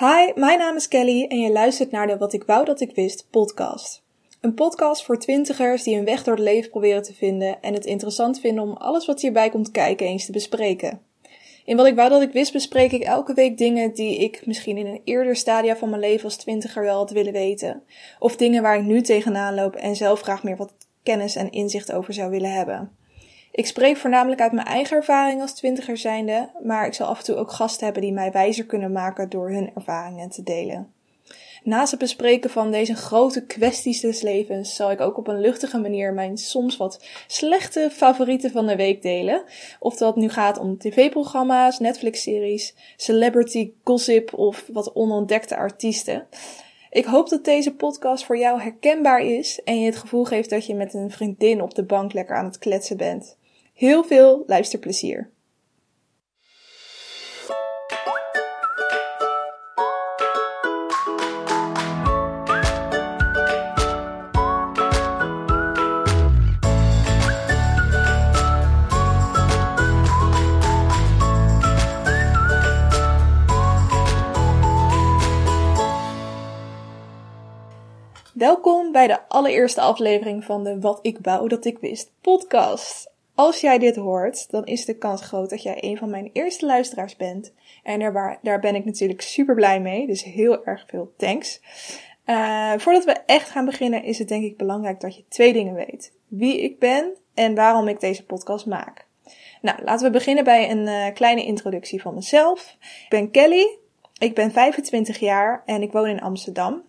Hi, mijn naam is Kelly en je luistert naar de Wat ik wou dat ik wist podcast. Een podcast voor twintigers die een weg door het leven proberen te vinden en het interessant vinden om alles wat hierbij komt kijken eens te bespreken. In Wat ik wou dat ik wist bespreek ik elke week dingen die ik misschien in een eerder stadia van mijn leven als twintiger wel had willen weten. Of dingen waar ik nu tegenaan loop en zelf graag meer wat kennis en inzicht over zou willen hebben. Ik spreek voornamelijk uit mijn eigen ervaring als twintiger zijnde, maar ik zal af en toe ook gasten hebben die mij wijzer kunnen maken door hun ervaringen te delen. Naast het bespreken van deze grote kwesties des levens zal ik ook op een luchtige manier mijn soms wat slechte favorieten van de week delen. Of dat nu gaat om tv-programma's, Netflix-series, celebrity gossip of wat onontdekte artiesten. Ik hoop dat deze podcast voor jou herkenbaar is en je het gevoel geeft dat je met een vriendin op de bank lekker aan het kletsen bent. Heel veel luisterplezier. Welkom bij de allereerste aflevering van de Wat ik wou dat ik wist podcast. Als jij dit hoort, dan is de kans groot dat jij een van mijn eerste luisteraars bent. En daar, daar ben ik natuurlijk super blij mee, dus heel erg veel thanks. Uh, voordat we echt gaan beginnen, is het denk ik belangrijk dat je twee dingen weet: wie ik ben en waarom ik deze podcast maak. Nou, laten we beginnen bij een uh, kleine introductie van mezelf. Ik ben Kelly, ik ben 25 jaar en ik woon in Amsterdam.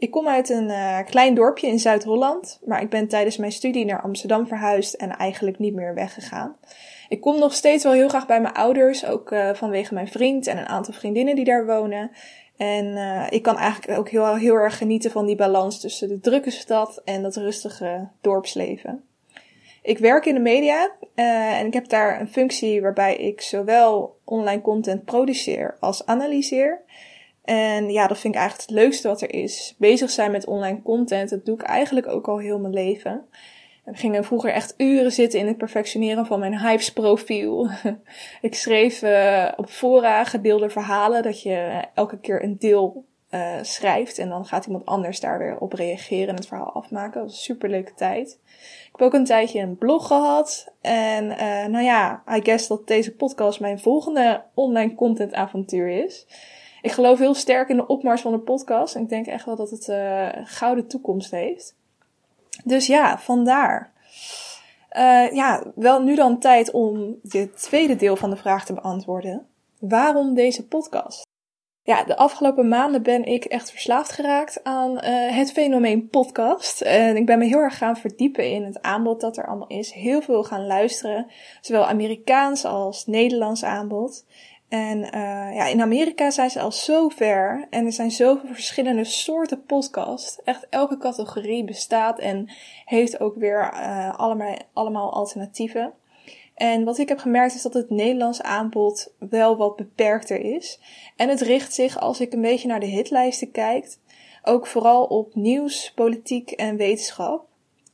Ik kom uit een uh, klein dorpje in Zuid-Holland, maar ik ben tijdens mijn studie naar Amsterdam verhuisd en eigenlijk niet meer weggegaan. Ik kom nog steeds wel heel graag bij mijn ouders, ook uh, vanwege mijn vriend en een aantal vriendinnen die daar wonen. En uh, ik kan eigenlijk ook heel, heel erg genieten van die balans tussen de drukke stad en dat rustige dorpsleven. Ik werk in de media en ik heb daar een functie waarbij ik zowel online content produceer als analyseer. En ja, dat vind ik eigenlijk het leukste wat er is. Bezig zijn met online content, dat doe ik eigenlijk ook al heel mijn leven. Ik ging vroeger echt uren zitten in het perfectioneren van mijn Hypes profiel. ik schreef uh, op fora gedeelde verhalen, dat je elke keer een deel uh, schrijft en dan gaat iemand anders daar weer op reageren en het verhaal afmaken. Dat was een superleuke tijd. Ik heb ook een tijdje een blog gehad. En nou ja, I guess dat deze podcast mijn volgende online content avontuur is ik geloof heel sterk in de opmars van de podcast. En ik denk echt wel dat het uh, gouden toekomst heeft. Dus ja, vandaar. Uh, ja, wel nu dan tijd om het tweede deel van de vraag te beantwoorden. Waarom deze podcast? Ja, de afgelopen maanden ben ik echt verslaafd geraakt aan uh, het fenomeen podcast. En ik ben me heel erg gaan verdiepen in het aanbod dat er allemaal is. Heel veel gaan luisteren, zowel Amerikaans als Nederlands aanbod. En uh, ja, in Amerika zijn ze al zo ver en er zijn zoveel verschillende soorten podcast. Echt elke categorie bestaat en heeft ook weer uh, allemaal, allemaal alternatieven. En wat ik heb gemerkt is dat het Nederlands aanbod wel wat beperkter is. En het richt zich, als ik een beetje naar de hitlijsten kijk, ook vooral op nieuws, politiek en wetenschap.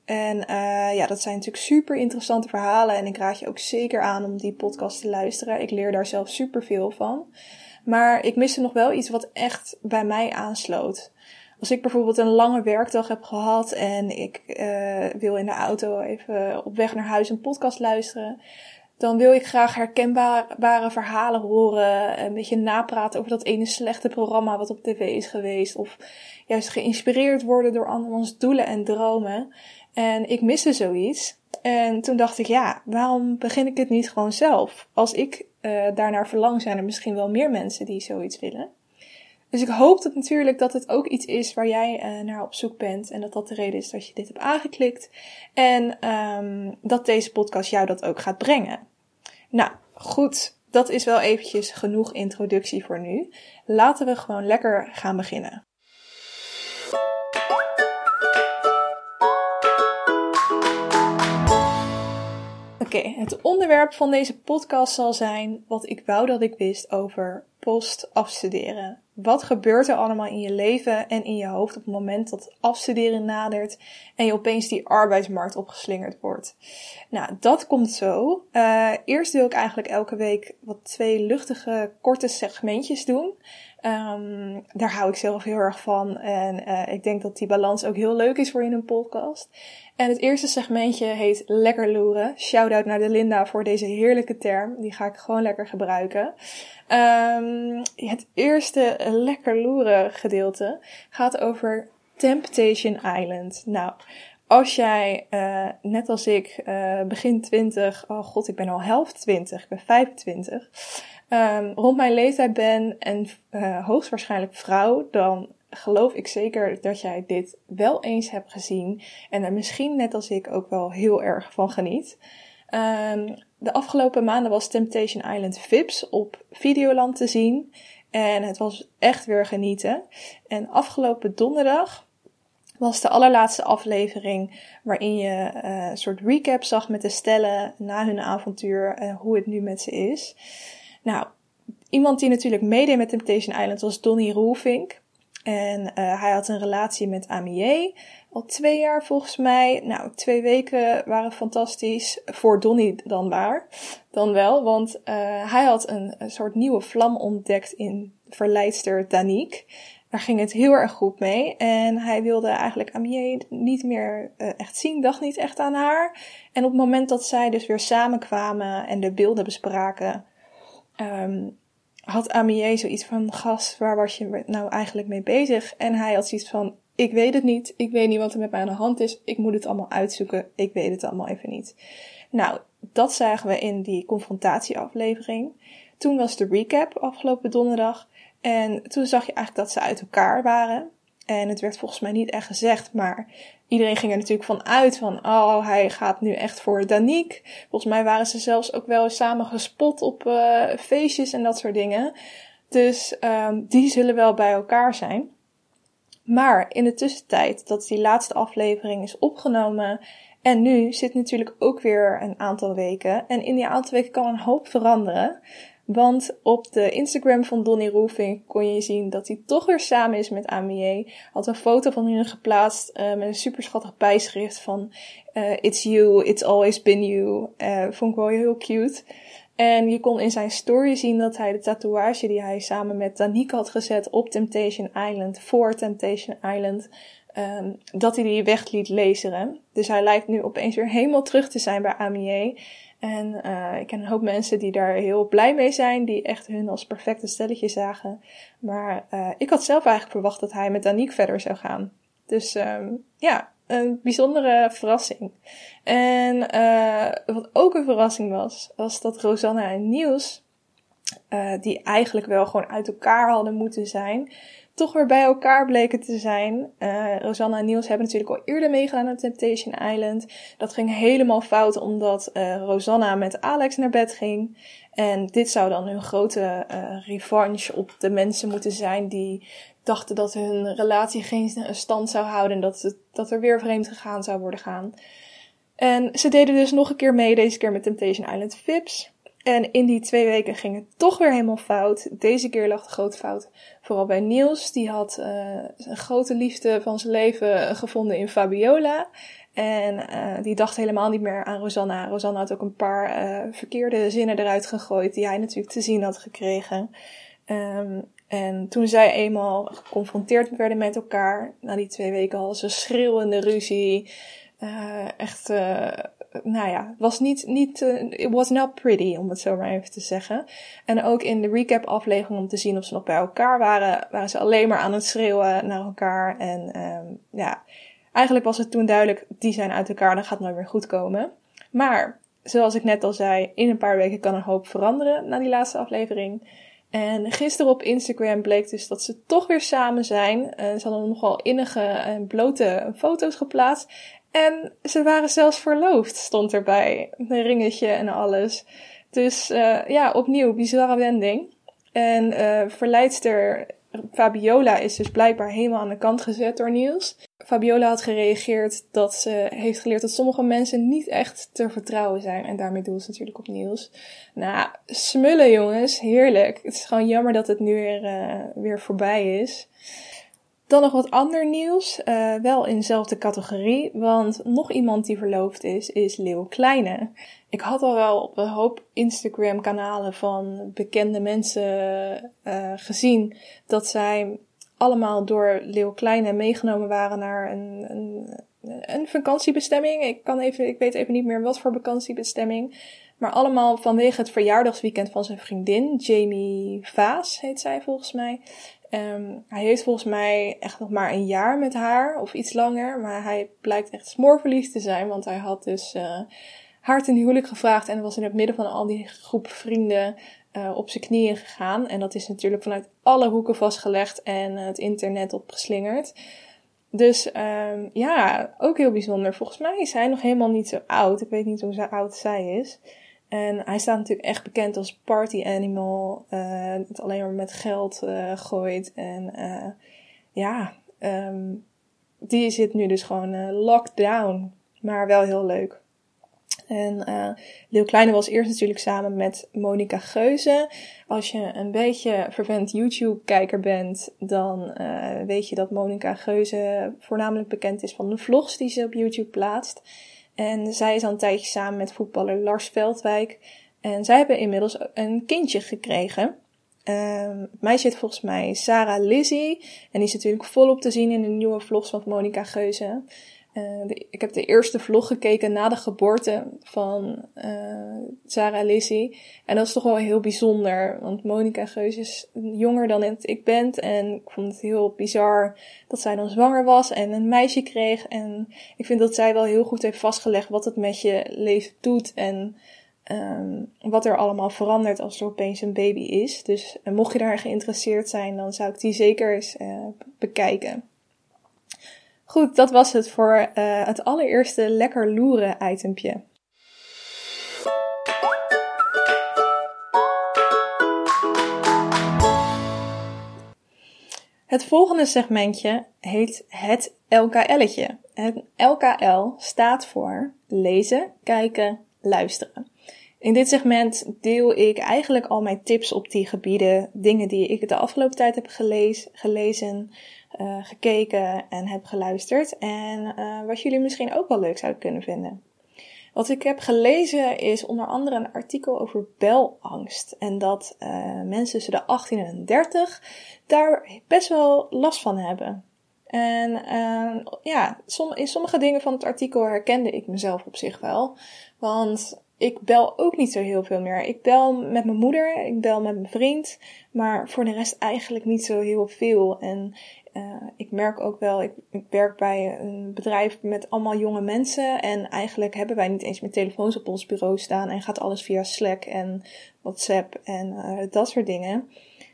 En uh, ja, dat zijn natuurlijk super interessante verhalen. En ik raad je ook zeker aan om die podcast te luisteren. Ik leer daar zelf super veel van. Maar ik miste nog wel iets wat echt bij mij aansloot. Als ik bijvoorbeeld een lange werkdag heb gehad en ik uh, wil in de auto even op weg naar huis een podcast luisteren, dan wil ik graag herkenbare verhalen horen. Een beetje napraten over dat ene slechte programma wat op tv is geweest. Of juist geïnspireerd worden door andermans doelen en dromen. En ik miste zoiets. En toen dacht ik, ja, waarom begin ik het niet gewoon zelf? Als ik uh, daarnaar verlang, zijn er misschien wel meer mensen die zoiets willen. Dus ik hoop dat natuurlijk dat het ook iets is waar jij uh, naar op zoek bent. En dat dat de reden is dat je dit hebt aangeklikt. En um, dat deze podcast jou dat ook gaat brengen. Nou, goed. Dat is wel eventjes genoeg introductie voor nu. Laten we gewoon lekker gaan beginnen. Oké, het onderwerp van deze podcast zal zijn wat ik wou dat ik wist over post-afstuderen. Wat gebeurt er allemaal in je leven en in je hoofd op het moment dat afstuderen nadert en je opeens die arbeidsmarkt opgeslingerd wordt? Nou, dat komt zo. Uh, eerst wil ik eigenlijk elke week wat twee luchtige, korte segmentjes doen. Um, daar hou ik zelf heel erg van. En uh, ik denk dat die balans ook heel leuk is voor in een podcast. En het eerste segmentje heet Lekker Loeren. Shout-out naar de Linda voor deze heerlijke term. Die ga ik gewoon lekker gebruiken. Um, het eerste Lekker Loeren gedeelte gaat over Temptation Island. Nou, als jij, uh, net als ik, uh, begin 20, oh god, ik ben al helft 20, ik ben 25, um, rond mijn leeftijd ben en uh, hoogstwaarschijnlijk vrouw, dan geloof ik zeker dat jij dit wel eens hebt gezien en er misschien net als ik ook wel heel erg van geniet. Um, de afgelopen maanden was Temptation Island Vips op Videoland te zien en het was echt weer genieten. En afgelopen donderdag was de allerlaatste aflevering waarin je uh, een soort recap zag met de stellen na hun avontuur en hoe het nu met ze is. Nou, iemand die natuurlijk meedeed met Temptation Island was Donnie Roelvink. En uh, hij had een relatie met Amier. Al twee jaar volgens mij. Nou, twee weken waren fantastisch. Voor Donnie dan waar. Dan wel. Want uh, hij had een, soort nieuwe vlam ontdekt in verleidster Danique. Daar ging het heel erg goed mee. En hij wilde eigenlijk Amier niet meer uh, echt zien. Dacht niet echt aan haar. En op het moment dat zij dus weer samenkwamen en de beelden bespraken. Um, had Amier zoiets van, gast, waar was je nou eigenlijk mee bezig? En hij had zoiets van, ik weet het niet, ik weet niet wat er met mij aan de hand is, ik moet het allemaal uitzoeken, ik weet het allemaal even niet. Nou, dat zagen we in die confrontatieaflevering. Toen was de recap afgelopen donderdag. En toen zag je eigenlijk dat ze uit elkaar waren. En het werd volgens mij niet echt gezegd, maar iedereen ging er natuurlijk van uit van, oh, hij gaat nu echt voor Danique. Volgens mij waren ze zelfs ook wel samen gespot op uh, feestjes en dat soort dingen. Dus um, die zullen wel bij elkaar zijn. Maar in de tussentijd dat die laatste aflevering is opgenomen en nu zit natuurlijk ook weer een aantal weken. En in die aantal weken kan een hoop veranderen. Want op de Instagram van Donny Roofing kon je zien dat hij toch weer samen is met Amier. Had een foto van hun geplaatst uh, met een super schattig bijschrift van uh, It's you, it's always been you. Uh, vond ik wel heel cute. En je kon in zijn story zien dat hij de tatoeage die hij samen met Danique had gezet op Temptation Island, voor Temptation Island, um, dat hij die weg liet laseren. Dus hij lijkt nu opeens weer helemaal terug te zijn bij Amier. En uh, ik ken een hoop mensen die daar heel blij mee zijn, die echt hun als perfecte stelletje zagen. Maar uh, ik had zelf eigenlijk verwacht dat hij met Danique verder zou gaan. Dus um, ja, een bijzondere verrassing. En uh, wat ook een verrassing was, was dat Rosanna en Niels, die eigenlijk wel gewoon uit elkaar hadden moeten zijn, toch weer bij elkaar bleken te zijn. Uh, Rosanna en Niels hebben natuurlijk al eerder meegedaan aan Temptation Island. Dat ging helemaal fout omdat uh, Rosanna met Alex naar bed ging. En dit zou dan hun grote uh, revanche op de mensen moeten zijn die dachten dat hun relatie geen stand zou houden en dat, het, dat er weer vreemd gegaan zou worden gaan. En ze deden dus nog een keer mee, deze keer met Temptation Island Vips. En in die twee weken ging het toch weer helemaal fout. Deze keer lag de grote fout vooral bij Niels. Die had uh, een grote liefde van zijn leven gevonden in Fabiola. En uh, die dacht helemaal niet meer aan Rosanna. Rosanna had ook een paar uh, verkeerde zinnen eruit gegooid die hij natuurlijk te zien had gekregen. Um, en toen zij eenmaal geconfronteerd werden met elkaar, na die twee weken al ze schreeuwende ruzie. echt nou ja, was niet, niet, uh, it was not pretty, om het zo maar even te zeggen. En ook in de recap aflevering om te zien of ze nog bij elkaar waren, waren ze alleen maar aan het schreeuwen naar elkaar. En um, ja, eigenlijk was het toen duidelijk, die zijn uit elkaar, dan gaat nooit meer goed komen. Maar, zoals ik net al zei, in een paar weken kan een hoop veranderen na die laatste aflevering. En gisteren op Instagram bleek dus dat ze toch weer samen zijn. Uh, ze hadden nogal innige en blote foto's geplaatst. En ze waren zelfs verloofd, stond erbij. Een ringetje en alles. Dus uh, ja, opnieuw, bizarre wending. En uh, verleidster Fabiola is dus blijkbaar helemaal aan de kant gezet door Niels. Fabiola had gereageerd dat ze heeft geleerd dat sommige mensen niet echt te vertrouwen zijn. En daarmee doelde ze natuurlijk op Niels. Nou, smullen jongens, heerlijk. Het is gewoon jammer dat het nu weer, uh, weer voorbij is. Dan nog wat ander nieuws, uh, wel in dezelfde categorie, want nog iemand die verloofd is, is Leeuw Kleine. Ik had al wel op een hoop Instagram-kanalen van bekende mensen uh, gezien dat zij allemaal door Leeuw Kleine meegenomen waren naar een, een, een vakantiebestemming. Ik, kan even, ik weet even niet meer wat voor vakantiebestemming. Maar allemaal vanwege het verjaardagsweekend van zijn vriendin, Jamie Vaas heet zij volgens mij. Um, hij heeft volgens mij echt nog maar een jaar met haar, of iets langer. Maar hij blijkt echt smoorverliefd te zijn, want hij had dus uh, haar ten huwelijk gevraagd. En was in het midden van al die groep vrienden uh, op zijn knieën gegaan. En dat is natuurlijk vanuit alle hoeken vastgelegd en het internet opgeslingerd. Dus um, ja, ook heel bijzonder. Volgens mij is hij nog helemaal niet zo oud. Ik weet niet hoe oud zij is. En hij staat natuurlijk echt bekend als party animal. Uh, het alleen maar met geld uh, gooit. En uh, ja, um, die zit nu dus gewoon locked down. Maar wel heel leuk. En uh, Leeuw Kleine was eerst natuurlijk samen met Monica Geuze. Als je een beetje vervent YouTube-kijker bent, dan weet je dat Monica Geuze voornamelijk bekend is van de vlogs die ze op YouTube plaatst. En zij is al een tijdje samen met voetballer Lars Veldwijk. En zij hebben inmiddels een kindje gekregen. Um, meisje heet volgens mij Sarah Lizzie. En die is natuurlijk volop te zien in de nieuwe vlogs van Monica Geuze. Uh, ik heb de eerste vlog gekeken na de geboorte van uh, Sarah Lizzie. En dat is toch wel heel bijzonder. Want Monica Geus is jonger dan ik ben. En ik vond het heel bizar dat zij dan zwanger was en een meisje kreeg. En ik vind dat zij wel heel goed heeft vastgelegd wat het met je leven doet. En um, wat er allemaal verandert als er opeens een baby is. Dus uh, mocht je daar geïnteresseerd zijn, dan zou ik die zeker eens bekijken. Goed, dat was het voor uh, het allereerste lekker loeren itempje. Het volgende segmentje heet het LKL'tje. Het LKL staat voor lezen, kijken, luisteren. In dit segment deel ik eigenlijk al mijn tips op die gebieden, dingen die ik de afgelopen tijd heb gelezen, gelezen uh, gekeken en heb geluisterd. En uh, wat jullie misschien ook wel leuk zouden kunnen vinden. Wat ik heb gelezen is onder andere een artikel over belangst. En dat uh, mensen tussen de 18 en 30 daar best wel last van hebben. En ja, in sommige dingen van het artikel herkende ik mezelf op zich wel. Want ik bel ook niet zo heel veel meer. Ik bel met mijn moeder, ik bel met mijn vriend, maar voor de rest eigenlijk niet zo heel veel. En uh, ik merk ook wel, ik, werk bij een bedrijf met allemaal jonge mensen. En eigenlijk hebben wij niet eens meer telefoons op ons bureau staan. En gaat alles via Slack en WhatsApp en uh, dat soort dingen.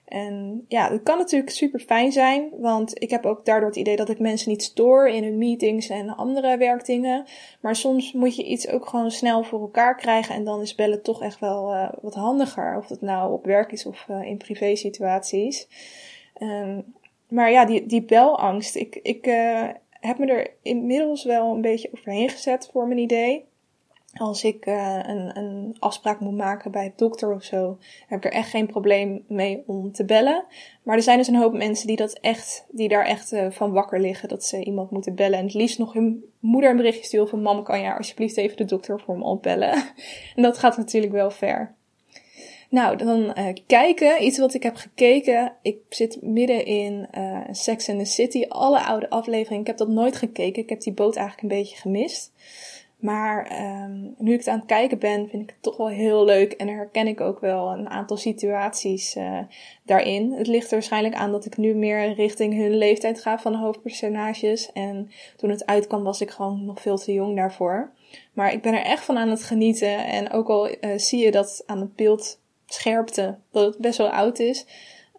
En ja, dat kan natuurlijk super fijn zijn. Want ik heb ook daardoor het idee dat ik mensen niet stoor in hun meetings en andere werkdingen. Maar soms moet je iets ook gewoon snel voor elkaar krijgen. En dan is bellen toch echt wel uh, wat handiger. Of het nou op werk is of in privé situaties. Um, maar ja, die, die belangst. Ik, ik uh, heb me er inmiddels wel een beetje overheen gezet voor mijn idee. Als ik uh, een, een afspraak moet maken bij een dokter of zo, heb ik er echt geen probleem mee om te bellen. Maar er zijn dus een hoop mensen die, dat echt, die daar echt uh, van wakker liggen dat ze iemand moeten bellen. En het liefst nog hun moeder een berichtje sturen van: Mam, kan je alsjeblieft even de dokter voor me opbellen? en dat gaat natuurlijk wel ver. Nou, dan uh, kijken. Iets wat ik heb gekeken. Ik zit midden in uh, Sex and the City. Alle oude afleveringen. Ik heb dat nooit gekeken. Ik heb die boot eigenlijk een beetje gemist. Maar um, nu ik het aan het kijken ben, vind ik het toch wel heel leuk. En herken ik ook wel een aantal situaties uh, daarin. Het ligt er waarschijnlijk aan dat ik nu meer richting hun leeftijd ga van de hoofdpersonages. En toen het uitkwam was ik gewoon nog veel te jong daarvoor. Maar ik ben er echt van aan het genieten. En ook al zie je dat aan het beeld scherpte, dat het best wel oud is,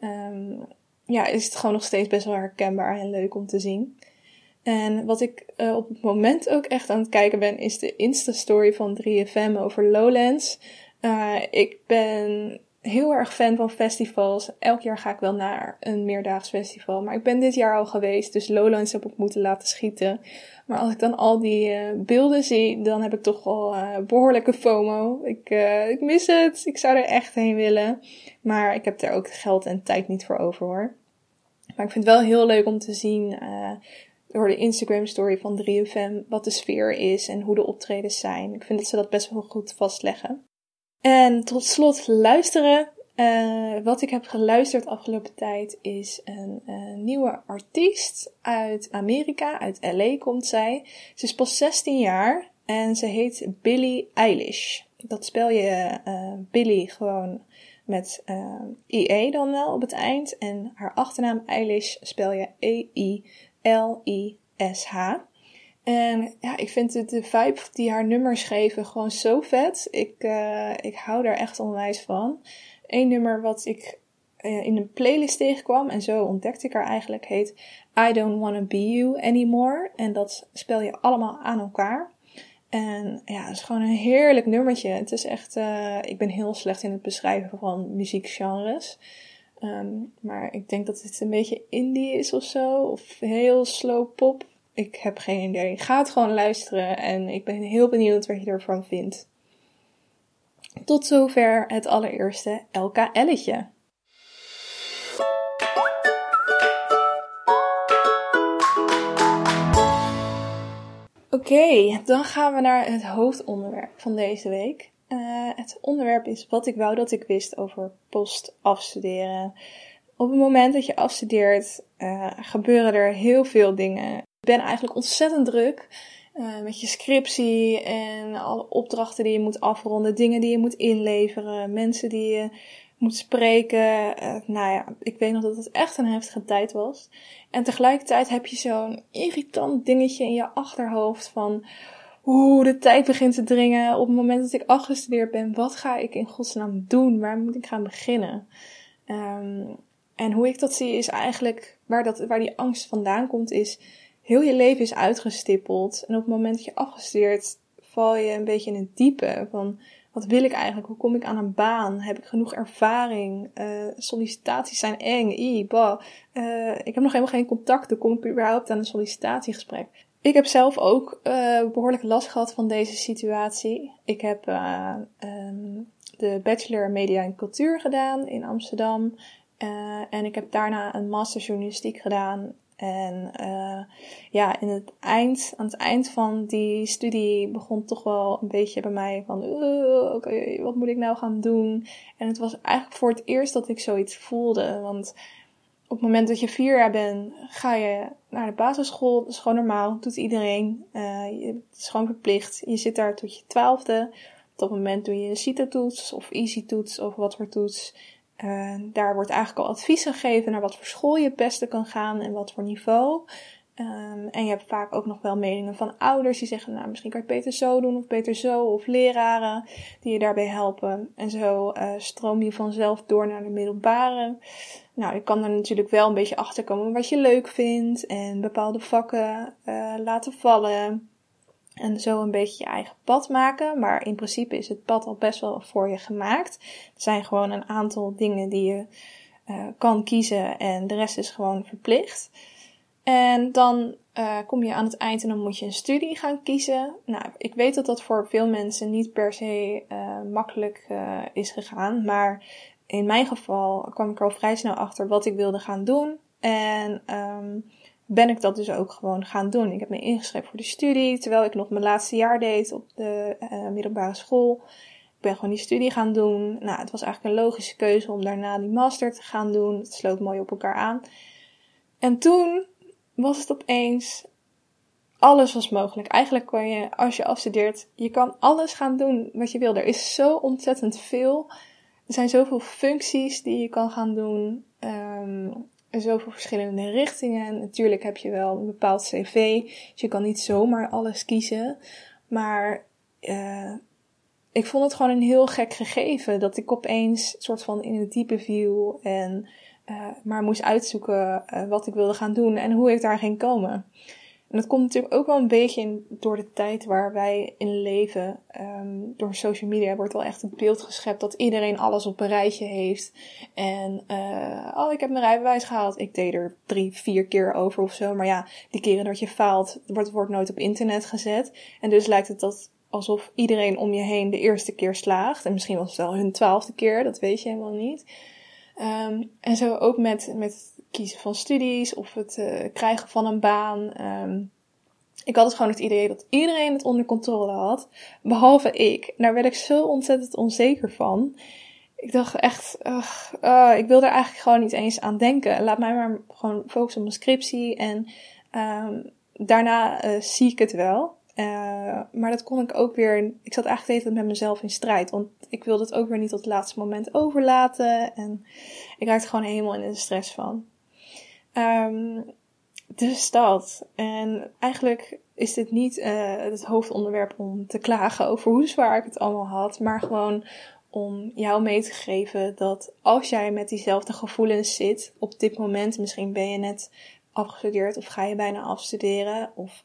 um, ja, is het gewoon nog steeds best wel herkenbaar en leuk om te zien. En wat ik uh, op het moment ook echt aan het kijken ben, is de Insta-story van 3FM over Lowlands. Uh, ik ben heel erg fan van festivals. Elk jaar ga ik wel naar een meerdaags festival. Maar ik ben dit jaar al geweest, dus Lowlands heb ik moeten laten schieten. Maar als ik dan al die uh, beelden zie, dan heb ik toch wel uh, behoorlijke FOMO. Ik, uh, ik mis het. Ik zou er echt heen willen. Maar ik heb er ook geld en tijd niet voor over hoor. Maar ik vind het wel heel leuk om te zien door de Instagram story van 3FM wat de sfeer is en hoe de optredens zijn. Ik vind dat ze dat best wel goed vastleggen. En tot slot luisteren. Uh, wat ik heb geluisterd afgelopen tijd is een uh, nieuwe artiest uit Amerika, uit LA komt zij. Ze is pas 16 jaar en ze heet Billie Eilish. Dat spel je uh, Billie gewoon met IE dan wel op het eind. En haar achternaam Eilish spel je E-I-L-I-S-H. En ja, ik vind de, vibe die haar nummers geven gewoon zo vet. Ik, ik hou daar echt onwijs van. Eén nummer wat ik uh, in een playlist tegenkwam en zo ontdekte ik haar eigenlijk heet I Don't Wanna Be You Anymore. En dat spel je allemaal aan elkaar. En ja, het is gewoon een heerlijk nummertje. Het is echt, uh, ik ben heel slecht in het beschrijven van muziekgenres. Um, maar ik denk dat het een beetje indie is of zo. Of heel slow pop. Ik heb geen idee. Ga het gewoon luisteren en ik ben heel benieuwd wat je ervan vindt. Tot zover het allereerste LKL'tje. Oké, dan gaan we naar het hoofdonderwerp van deze week. Uh, het onderwerp is wat ik wou dat ik wist over post-afstuderen. Op het moment dat je afstudeert, uh, gebeuren er heel veel dingen. Ben eigenlijk ontzettend druk. Uh, met je scriptie en alle opdrachten die je moet afronden, dingen die je moet inleveren, mensen die je moet spreken. Uh, nou ja, ik weet nog dat het echt een heftige tijd was. En tegelijkertijd heb je zo'n irritant dingetje in je achterhoofd van hoe de tijd begint te dringen. Op het moment dat ik afgestudeerd ben, wat ga ik in godsnaam doen? Waar moet ik gaan beginnen? Um, en hoe ik dat zie is eigenlijk, waar, dat, waar die angst vandaan komt, is heel je leven is uitgestippeld. En op het moment dat je afgestudeerd, val je een beetje in het diepe van wat wil ik eigenlijk? Hoe kom ik aan een baan? Heb ik genoeg ervaring? Uh, sollicitaties zijn eng. I, bah. Uh, ik heb nog helemaal geen contacten. Kom ik überhaupt aan een sollicitatiegesprek? Ik heb zelf ook uh, behoorlijk last gehad van deze situatie. Ik heb um, de Bachelor Media en Cultuur gedaan in Amsterdam. en ik heb daarna een master journalistiek gedaan en uh, ja, in het eind, aan het eind van die studie begon toch wel een beetje bij mij van, wat moet ik nou gaan doen? En het was eigenlijk voor het eerst dat ik zoiets voelde. Want op het moment dat je vier jaar bent, ga je naar de basisschool. Dat is gewoon normaal, doet iedereen. Uh, het is gewoon verplicht. Je zit daar tot je twaalfde. Op dat moment doe je een CITO-toets of easy-toets of wat voor toets. Uh, daar wordt eigenlijk al advies gegeven naar wat voor school je het beste kan gaan en wat voor niveau. Um, en je hebt vaak ook nog wel meningen van ouders die zeggen, nou misschien kan je het beter zo doen of beter zo. Of leraren die je daarbij helpen. En zo uh, stroom je vanzelf door naar de middelbare. Nou, je kan er natuurlijk wel een beetje achter komen wat je leuk vindt en bepaalde vakken uh, laten vallen. En zo een beetje je eigen pad maken. Maar in principe is het pad al best wel voor je gemaakt. Er zijn gewoon een aantal dingen die je uh, kan kiezen en de rest is gewoon verplicht. En dan uh, kom je aan het eind en dan moet je een studie gaan kiezen. Nou, ik weet dat dat voor veel mensen niet per se uh, makkelijk is gegaan. Maar in mijn geval kwam ik al vrij snel achter wat ik wilde gaan doen. En um, ben ik dat dus ook gewoon gaan doen. Ik heb me ingeschreven voor de studie, terwijl ik nog mijn laatste jaar deed op de uh, middelbare school. Ik ben gewoon die studie gaan doen. Nou, het was eigenlijk een logische keuze om daarna die master te gaan doen. Het sloot mooi op elkaar aan. En toen was het opeens, alles was mogelijk. Eigenlijk kan je, als je afstudeert, je kan alles gaan doen wat je wil. Er is zo ontzettend veel. Er zijn zoveel functies die je kan gaan doen. Um, zoveel verschillende richtingen. Natuurlijk heb je wel een bepaald cv, dus je kan niet zomaar alles kiezen. Maar uh, ik vond het gewoon een heel gek gegeven dat ik opeens soort van in het diepe viel en uh, maar moest uitzoeken uh, wat ik wilde gaan doen en hoe ik daar ging komen. En dat komt natuurlijk ook wel een beetje door de tijd waar wij in leven. Um, door social media wordt wel echt een beeld geschept dat iedereen alles op een rijtje heeft. En uh, oh, ik heb mijn rijbewijs gehaald. Ik deed er drie, vier keer over of zo. Maar ja, die keren dat je faalt, wordt, wordt nooit op internet gezet. En dus lijkt het dat alsof iedereen om je heen de eerste keer slaagt. En misschien was het wel hun twaalfde keer, dat weet je helemaal niet. Um, en zo ook met, met kiezen van studies of het uh, krijgen van een baan. Um, ik had het gewoon het idee dat iedereen het onder controle had, behalve ik. Daar werd ik zo ontzettend onzeker van. Ik dacht echt, uh, ik wil er eigenlijk gewoon niet eens aan denken. Laat mij maar gewoon focussen op mijn scriptie en um, daarna uh, zie ik het wel. Maar dat kon ik ook weer. Ik zat eigenlijk even met mezelf in strijd. Want ik wilde het ook weer niet tot het laatste moment overlaten. En ik raakte gewoon helemaal in de stress van. Um, dus dat. En eigenlijk is dit niet uh, het hoofdonderwerp om te klagen over hoe zwaar ik het allemaal had. Maar gewoon om jou mee te geven dat als jij met diezelfde gevoelens zit op dit moment, misschien ben je net afgestudeerd of ga je bijna afstuderen of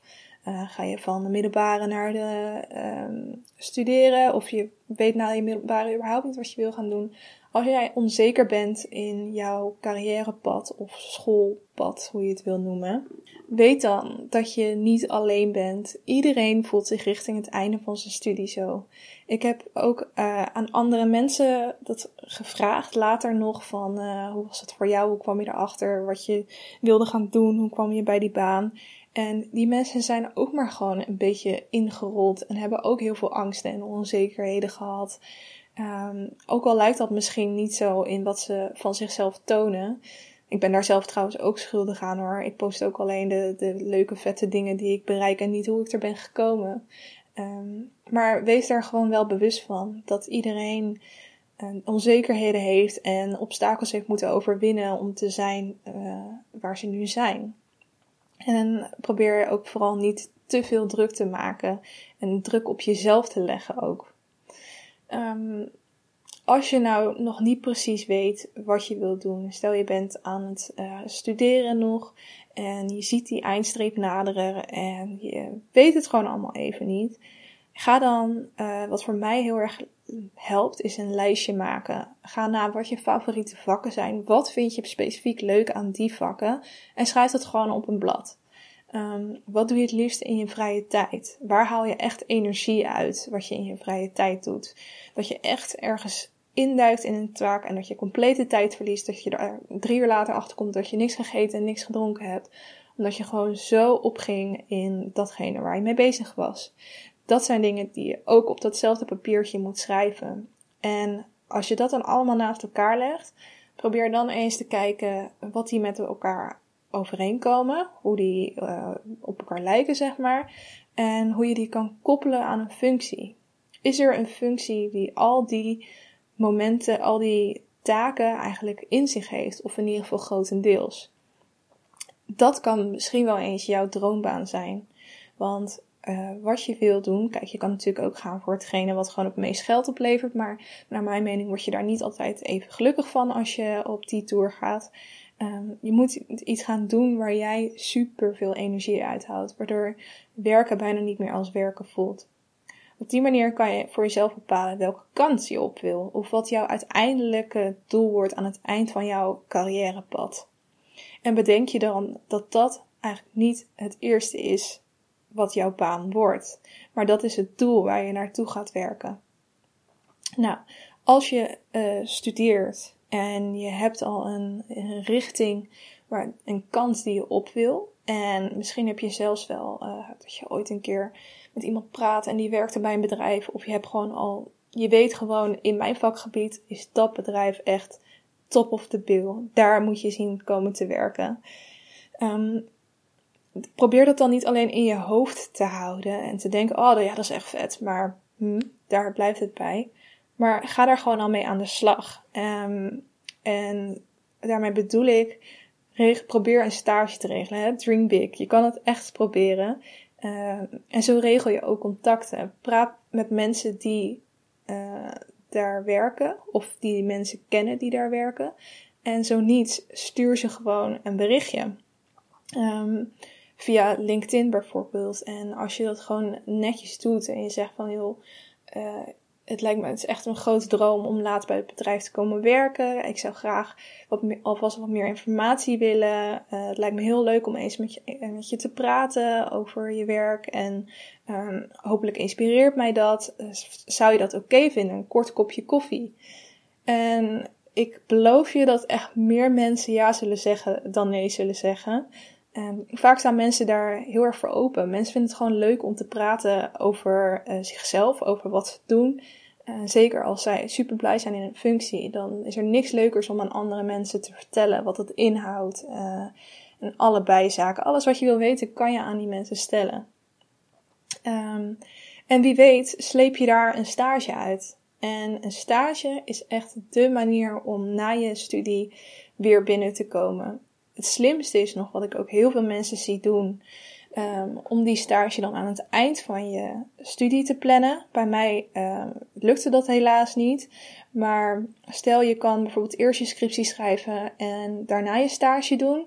uh, ga je van de middelbare naar de uh, studeren of je weet na je middelbare überhaupt niet wat je wil gaan doen. Als jij onzeker bent in jouw carrièrepad of schoolpad, hoe je het wil noemen, weet dan dat je niet alleen bent. Iedereen voelt zich richting het einde van zijn studie zo. Ik heb ook uh, aan andere mensen dat gevraagd, later nog, van uh, hoe was het voor jou? Hoe kwam je erachter? Wat je wilde gaan doen? Hoe kwam je bij die baan? En die mensen zijn ook maar gewoon een beetje ingerold en hebben ook heel veel angsten en onzekerheden gehad. Um, ook al lijkt dat misschien niet zo in wat ze van zichzelf tonen. Ik ben daar zelf trouwens ook schuldig aan hoor. Ik post ook alleen de, de leuke, vette dingen die ik bereik en niet hoe ik er ben gekomen. Um, maar wees daar gewoon wel bewust van dat iedereen uh, onzekerheden heeft en obstakels heeft moeten overwinnen om te zijn uh, waar ze nu zijn. En probeer ook vooral niet te veel druk te maken en druk op jezelf te leggen ook. Um, als je nou nog niet precies weet wat je wilt doen, stel je bent aan het uh, studeren nog en je ziet die eindstreep naderen en je weet het gewoon allemaal even niet. Ga dan, uh, wat voor mij heel erg helpt, is een lijstje maken. Ga naar wat je favoriete vakken zijn. Wat vind je specifiek leuk aan die vakken? En schrijf het gewoon op een blad. Um, wat doe je het liefst in je vrije tijd? Waar haal je echt energie uit wat je in je vrije tijd doet? Dat je echt ergens induikt in een taak en dat je complete tijd verliest. Dat je er drie uur later achter komt dat je niks gegeten en niks gedronken hebt. Omdat je gewoon zo opging in datgene waar je mee bezig was. Dat zijn dingen die je ook op datzelfde papiertje moet schrijven. En als je dat dan allemaal naast elkaar legt, probeer dan eens te kijken wat die met elkaar overeenkomen, hoe die uh, op elkaar lijken, zeg maar, en hoe je die kan koppelen aan een functie. Is er een functie die al die momenten, al die taken eigenlijk in zich heeft, of in ieder geval grotendeels? Dat kan misschien wel eens jouw droombaan zijn. Want uh, wat je wil doen, kijk, je kan natuurlijk ook gaan voor hetgene wat gewoon het meest geld oplevert, maar naar mijn mening word je daar niet altijd even gelukkig van als je op die tour gaat. Um, je moet iets gaan doen waar jij super veel energie uithoudt, waardoor werken bijna niet meer als werken voelt. Op die manier kan je voor jezelf bepalen welke kant je op wil, of wat jouw uiteindelijke doel wordt aan het eind van jouw carrièrepad. En bedenk je dan dat dat eigenlijk niet het eerste is wat jouw baan wordt, maar dat is het doel waar je naartoe gaat werken. Nou, als je uh, studeert en je hebt al een, richting, waar, een kant die je op wil. En misschien heb je zelfs wel uh, dat je ooit een keer met iemand praat en die werkte bij een bedrijf. Of je hebt gewoon al, je weet gewoon in mijn vakgebied is dat bedrijf echt top of the bill. Daar moet je zien komen te werken. Um, probeer dat dan niet alleen in je hoofd te houden en te denken, oh ja, dat is echt vet, maar hm, daar blijft het bij. Maar ga daar gewoon al mee aan de slag. Um, en daarmee bedoel ik, probeer een stage te regelen. Hè? Dream big. Je kan het echt proberen. Uh, en zo regel je ook contacten. Praat met mensen die uh, daar werken. Of die mensen kennen die daar werken. En zo niet, stuur ze gewoon een berichtje. Um, via LinkedIn bijvoorbeeld. En als je dat gewoon netjes doet en je zegt van joh, uh, het lijkt me, het is echt een grote droom om later bij het bedrijf te komen werken. Ik zou graag wat meer, alvast wat meer informatie willen. Uh, het lijkt me heel leuk om eens met je, eh, met je te praten over je werk. En um, hopelijk inspireert mij dat. Uh, zou je dat oké vinden? Een kort kopje koffie. En ik beloof je dat echt meer mensen ja zullen zeggen dan nee zullen zeggen. Um, vaak staan mensen daar heel erg voor open. Mensen vinden het gewoon leuk om te praten over uh, zichzelf, over wat ze doen. Uh, zeker als zij super blij zijn in een functie, dan is er niks leukers om aan andere mensen te vertellen wat het inhoudt. Uh, en alle bijzaken, alles wat je wil weten, kan je aan die mensen stellen. Um, en wie weet, sleep je daar een stage uit. En een stage is echt de manier om na je studie weer binnen te komen. Het slimste is nog wat ik ook heel veel mensen zie doen. Um, om die stage dan aan het eind van je studie te plannen. Bij mij um, lukte dat helaas niet. Maar stel je kan bijvoorbeeld eerst je scriptie schrijven en daarna je stage doen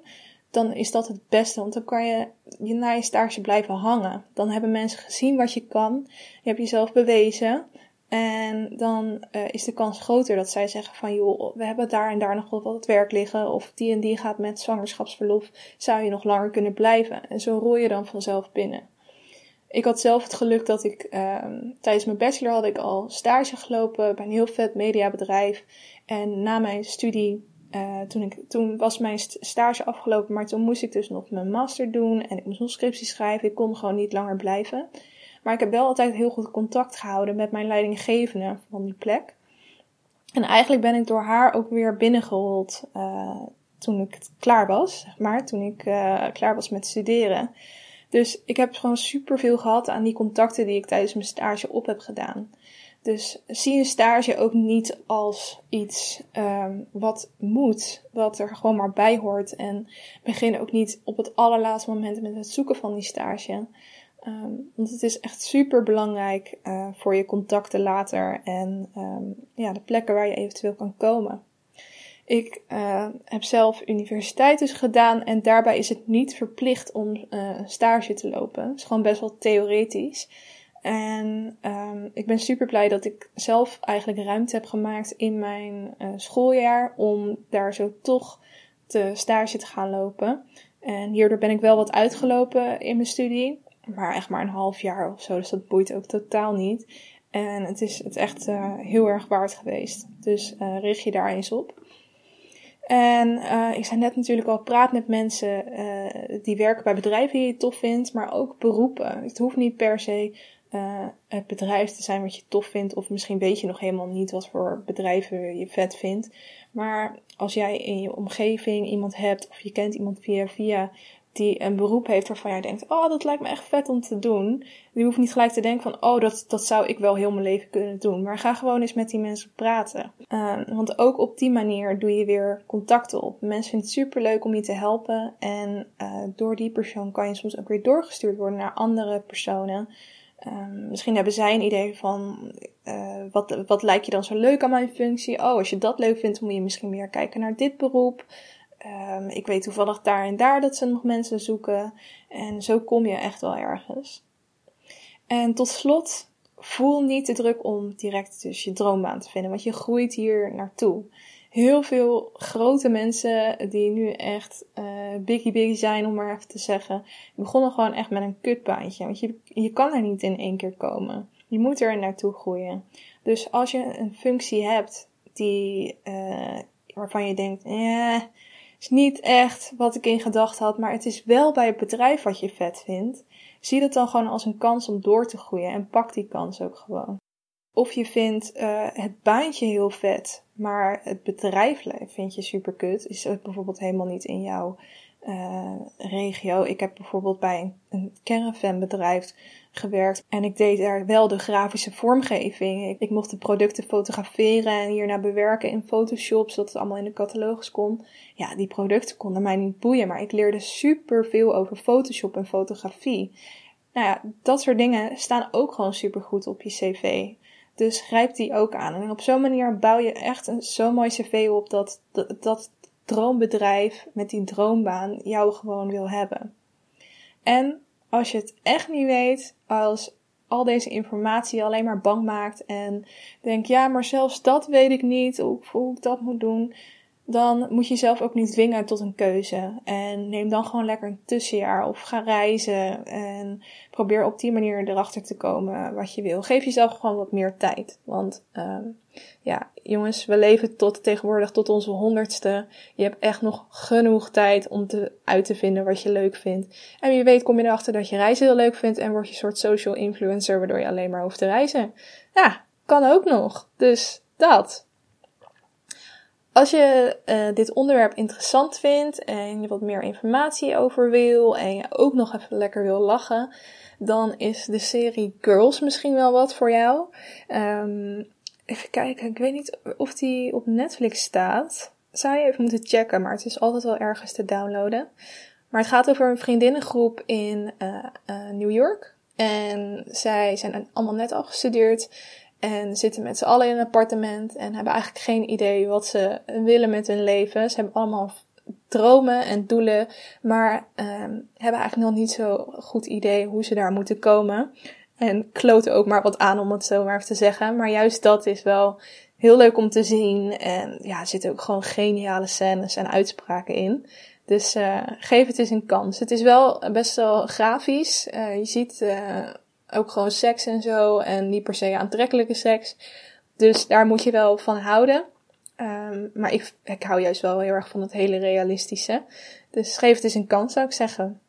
dan is dat het beste. Want dan kan je, je na je stage blijven hangen. Dan hebben mensen gezien wat je kan. Je hebt jezelf bewezen. En dan uh, is de kans groter dat zij zeggen van joh, we hebben daar en daar nog wel wat werk liggen. Of die en die gaat met zwangerschapsverlof. Zou je nog langer kunnen blijven? En zo rol je dan vanzelf binnen. Ik had zelf het geluk dat ik uh, tijdens mijn bachelor had ik al stage gelopen bij een heel vet mediabedrijf. En na mijn studie uh, toen, ik, toen was mijn stage afgelopen, maar toen moest ik dus nog mijn master doen en ik moest nog scriptie schrijven. Ik kon gewoon niet langer blijven. Maar ik heb wel altijd heel goed contact gehouden met mijn leidinggevende van die plek. En eigenlijk ben ik door haar ook weer binnengerold uh, toen ik klaar was, maar. Toen ik uh, klaar was met studeren. Dus ik heb gewoon super veel gehad aan die contacten die ik tijdens mijn stage op heb gedaan. Dus zie een stage ook niet als iets um, wat moet, wat er gewoon maar bij hoort. En begin ook niet op het allerlaatste moment met het zoeken van die stage. Um, want het is echt super belangrijk uh, voor je contacten later en um, ja, de plekken waar je eventueel kan komen. Ik uh, heb zelf universiteit dus gedaan en daarbij is het niet verplicht om uh, stage te lopen. Het is gewoon best wel theoretisch. En um, ik ben super blij dat ik zelf eigenlijk ruimte heb gemaakt in mijn schooljaar om daar zo toch te stage te gaan lopen. En hierdoor ben ik wel wat uitgelopen in mijn studie, maar echt maar een half jaar of zo, dus dat boeit ook totaal niet. En het is het echt uh, heel erg waard geweest. Dus uh, richt je daar eens op. En uh, ik zei net natuurlijk al, praat met mensen die werken bij bedrijven die je tof vindt, maar ook beroepen. Het hoeft niet per se het bedrijf te zijn wat je tof vindt. Of misschien weet je nog helemaal niet wat voor bedrijven je vet vindt. Maar als jij in je omgeving iemand hebt of je kent iemand via via die een beroep heeft waarvan jij denkt, oh dat lijkt me echt vet om te doen. Die hoeft niet gelijk te denken van, oh dat, dat zou ik wel heel mijn leven kunnen doen. Maar ga gewoon eens met die mensen praten. Uh, want ook op die manier doe je weer contacten op. Mensen vinden het super leuk om je te helpen. En uh, door die persoon kan je soms ook weer doorgestuurd worden naar andere personen. Um, misschien hebben zij een idee van uh, wat, wat lijkt je dan zo leuk aan mijn functie? Oh, als je dat leuk vindt, moet je misschien meer kijken naar dit beroep. Um, ik weet toevallig daar en daar dat ze nog mensen zoeken. En zo kom je echt wel ergens. En tot slot, voel niet de druk om direct dus je droombaan te vinden, want je groeit hier naartoe heel veel grote mensen die nu echt uh, biggie biggie zijn, om maar even te zeggen, begonnen gewoon echt met een kutbaantje. Want je, je kan er niet in één keer komen. Je moet er naartoe groeien. Dus als je een functie hebt die, uh, waarvan je denkt, ja, is niet echt wat ik in gedachten had, maar het is wel bij het bedrijf wat je vet vindt. Zie dat dan gewoon als een kans om door te groeien en pak die kans ook gewoon. Of je vindt uh, het baantje heel vet, maar het bedrijf vind je super kut. Is ook bijvoorbeeld helemaal niet in jouw uh, regio. Ik heb bijvoorbeeld bij een, een caravanbedrijf gewerkt en ik deed daar wel de grafische vormgeving. Ik, mocht de producten fotograferen en hierna bewerken in Photoshop, zodat het allemaal in de catalogus kon. Ja, die producten konden mij niet boeien, maar ik leerde super veel over Photoshop en fotografie. Nou ja, dat soort dingen staan ook gewoon super goed op je cv. Dus grijp die ook aan. En op zo'n manier bouw je echt zo'n mooi cv op dat, dat droombedrijf met die droombaan jou gewoon wil hebben. En als je het echt niet weet, als al deze informatie alleen maar bang maakt en denk, ja, maar zelfs dat weet ik niet, hoe, hoe ik dat moet doen. Dan moet je jezelf ook niet dwingen tot een keuze. En neem dan gewoon lekker een tussenjaar of ga reizen en probeer op die manier erachter te komen wat je wil. Geef jezelf gewoon wat meer tijd. Want um, ja, jongens, we leven tot tegenwoordig tot onze honderdste. Je hebt echt nog genoeg tijd om te, uit te vinden wat je leuk vindt. En wie weet kom je erachter dat je reizen heel leuk vindt en word je een soort social influencer waardoor je alleen maar hoeft te reizen. Ja, kan ook nog. Dus dat. Als je uh, dit onderwerp interessant vindt en je wat meer informatie over wil en je ook nog even lekker wil lachen, dan is de serie Girls misschien wel wat voor jou. Um, even kijken, ik weet niet of die op Netflix staat. Zou je even moeten checken, maar het is altijd wel ergens te downloaden. Maar het gaat over een vriendinnengroep in uh, uh, New York. En zij zijn allemaal net afgestudeerd. En zitten met z'n allen in een appartement en hebben eigenlijk geen idee wat ze willen met hun leven. Ze hebben allemaal dromen en doelen, maar um, hebben eigenlijk nog niet zo goed idee hoe ze daar moeten komen. En kloten ook maar wat aan om het zo maar even te zeggen. Maar juist dat is wel heel leuk om te zien. En ja, er zitten ook gewoon geniale scènes en uitspraken in. Dus uh, geef het eens een kans. Het is wel best wel grafisch. Uh, je ziet uh, ook gewoon seks en zo. En niet per se aantrekkelijke seks. Dus daar moet je wel van houden. Um, maar ik, ik hou juist wel heel erg van het hele realistische. Dus geef het eens een kans, zou ik zeggen.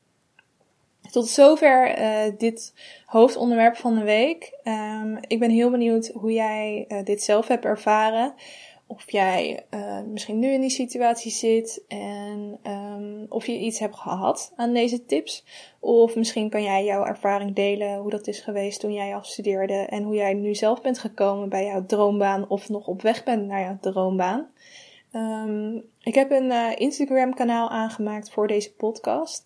Tot zover uh, dit hoofdonderwerp van de week. Um, ik ben heel benieuwd hoe jij uh, dit zelf hebt ervaren of jij uh, misschien nu in die situatie zit en um, of je iets hebt gehad aan deze tips. Of misschien kan jij jouw ervaring delen hoe dat is geweest toen jij afstudeerde en hoe jij nu zelf bent gekomen bij jouw droombaan of nog op weg bent naar jouw droombaan. Um, ik heb een uh, Instagram kanaal aangemaakt voor deze podcast.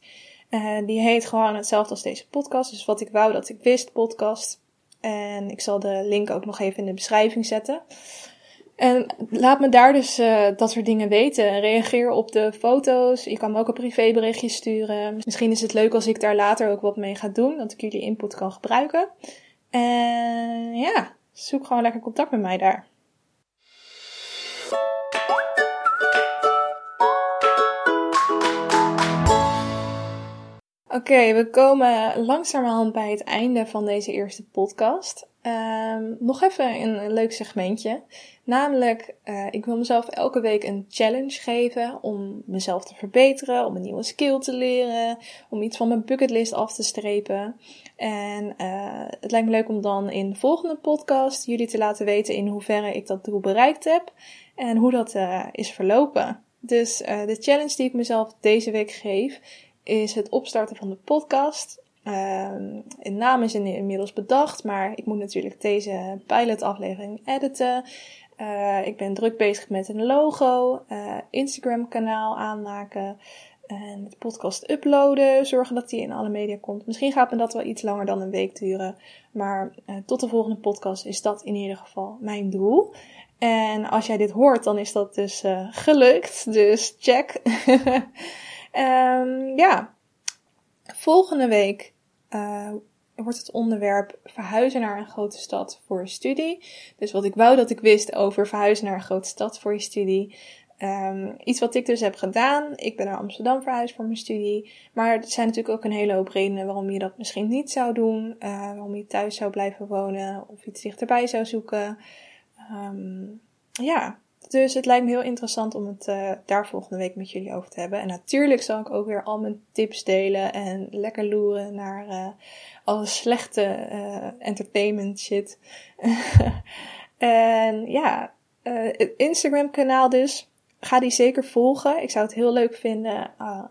Uh, die heet gewoon hetzelfde als deze podcast. Dus wat ik wou dat ik wist podcast. En ik zal de link ook nog even in de beschrijving zetten. En laat me daar dus uh, dat soort dingen weten. Reageer op de foto's. Je kan me ook een privéberichtje sturen. Misschien is het leuk als ik daar later ook wat mee ga doen. Dat ik jullie input kan gebruiken. En ja, zoek gewoon lekker contact met mij daar. Oké, we komen langzamerhand bij het einde van deze eerste podcast. Um, nog even een leuk segmentje. Namelijk, uh, ik wil mezelf elke week een challenge geven om mezelf te verbeteren, om een nieuwe skill te leren, om iets van mijn bucketlist af te strepen. En uh, het lijkt me leuk om dan in de volgende podcast jullie te laten weten in hoeverre ik dat doel bereikt heb en hoe dat uh, is verlopen. Dus de challenge die ik mezelf deze week geef is het opstarten van de podcast. Um, een naam is inmiddels bedacht, maar ik moet natuurlijk deze pilotaflevering editen. Uh, ik ben druk bezig met een logo, uh, Instagram kanaal aanmaken en de podcast uploaden, zorgen dat die in alle media komt. Misschien gaat me dat wel iets langer dan een week duren, maar uh, tot de volgende podcast is dat in ieder geval mijn doel. En als jij dit hoort, dan is dat dus gelukt, dus check. um, ja, volgende week uh, wordt het onderwerp verhuizen naar een grote stad voor studie. Dus wat ik wou dat ik wist over verhuizen naar een grote stad voor je studie. Um, iets wat ik dus heb gedaan. Ik ben naar Amsterdam verhuisd voor mijn studie. Maar er zijn natuurlijk ook een hele hoop redenen waarom je dat misschien niet zou doen. Uh, waarom je thuis zou blijven wonen of iets dichterbij zou zoeken. Um, ja, dus het lijkt me heel interessant om het uh, daar volgende week met jullie over te hebben. En natuurlijk zal ik ook weer al mijn tips delen en lekker loeren naar uh, alle slechte uh, entertainment shit. en ja, het Instagram kanaal dus. Ga die zeker volgen. Ik zou het heel leuk vinden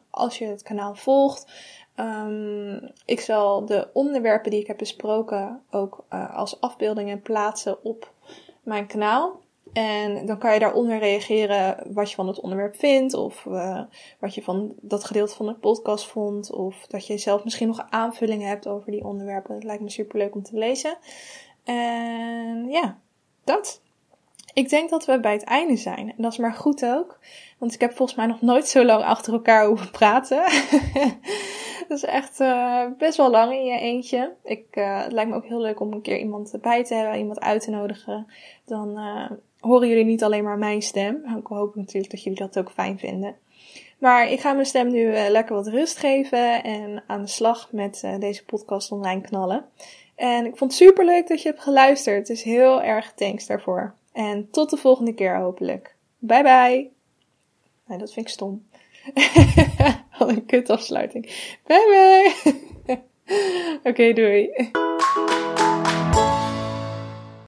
als je het kanaal volgt. Um, ik zal de onderwerpen die ik heb besproken ook als afbeeldingen plaatsen op mijn kanaal. En dan kan je daaronder reageren wat je van het onderwerp vindt, of uh, wat je van dat gedeelte van de podcast vond, of dat je zelf misschien nog aanvullingen hebt over die onderwerpen. Dat lijkt me super leuk om te lezen. En ja, dat. Ik denk dat we bij het einde zijn. En dat is maar goed ook. Want ik heb volgens mij nog nooit zo lang achter elkaar hoeven praten. dat is echt uh, best wel lang in je eentje. Ik, uh, het lijkt me ook heel leuk om een keer iemand bij te hebben, iemand uit te nodigen. Dan horen jullie niet alleen maar mijn stem. Ik hoop natuurlijk dat jullie dat ook fijn vinden. Maar ik ga mijn stem nu uh, lekker wat rust geven en aan de slag met uh, deze podcast online knallen. En ik vond het super leuk dat je hebt geluisterd. Dus heel erg thanks daarvoor. En tot de volgende keer hopelijk. Bye bye. Nee, dat vind ik stom. Wat een kut afsluiting. Bye bye. Oké, doei.